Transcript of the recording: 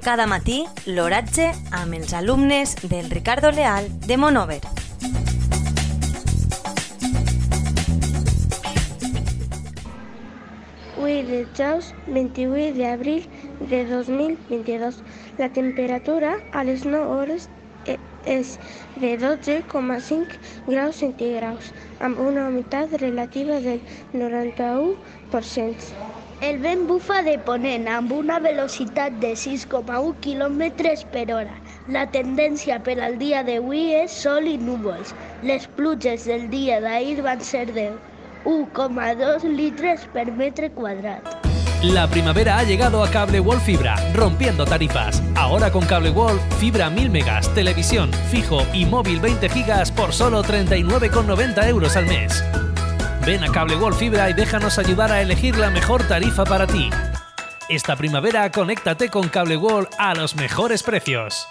Cada matí, l'oratge amb els alumnes del Ricardo Leal de Monover. Avui dijous 28 d'abril de 2022. La temperatura a les 9 hores és de 12,5 graus centígrads, amb una humitat relativa del 91%. El vent bufa de ponent amb una velocitat de 6,1 km per hora. La tendència per al dia d'avui és sol i núvols. Les pluges del dia d'ahir van ser de 1,2 litres per metre quadrat. La primavera ha llegado a Cable Wall Fibra, rompiendo tarifas. Ahora con Cable Wall, fibra 1000 megas, televisión, fijo y móvil 20 gigas por solo 39,90 euros al mes. Ven a Cable Wall Fibra y déjanos ayudar a elegir la mejor tarifa para ti. Esta primavera conéctate con Cable Wall a los mejores precios.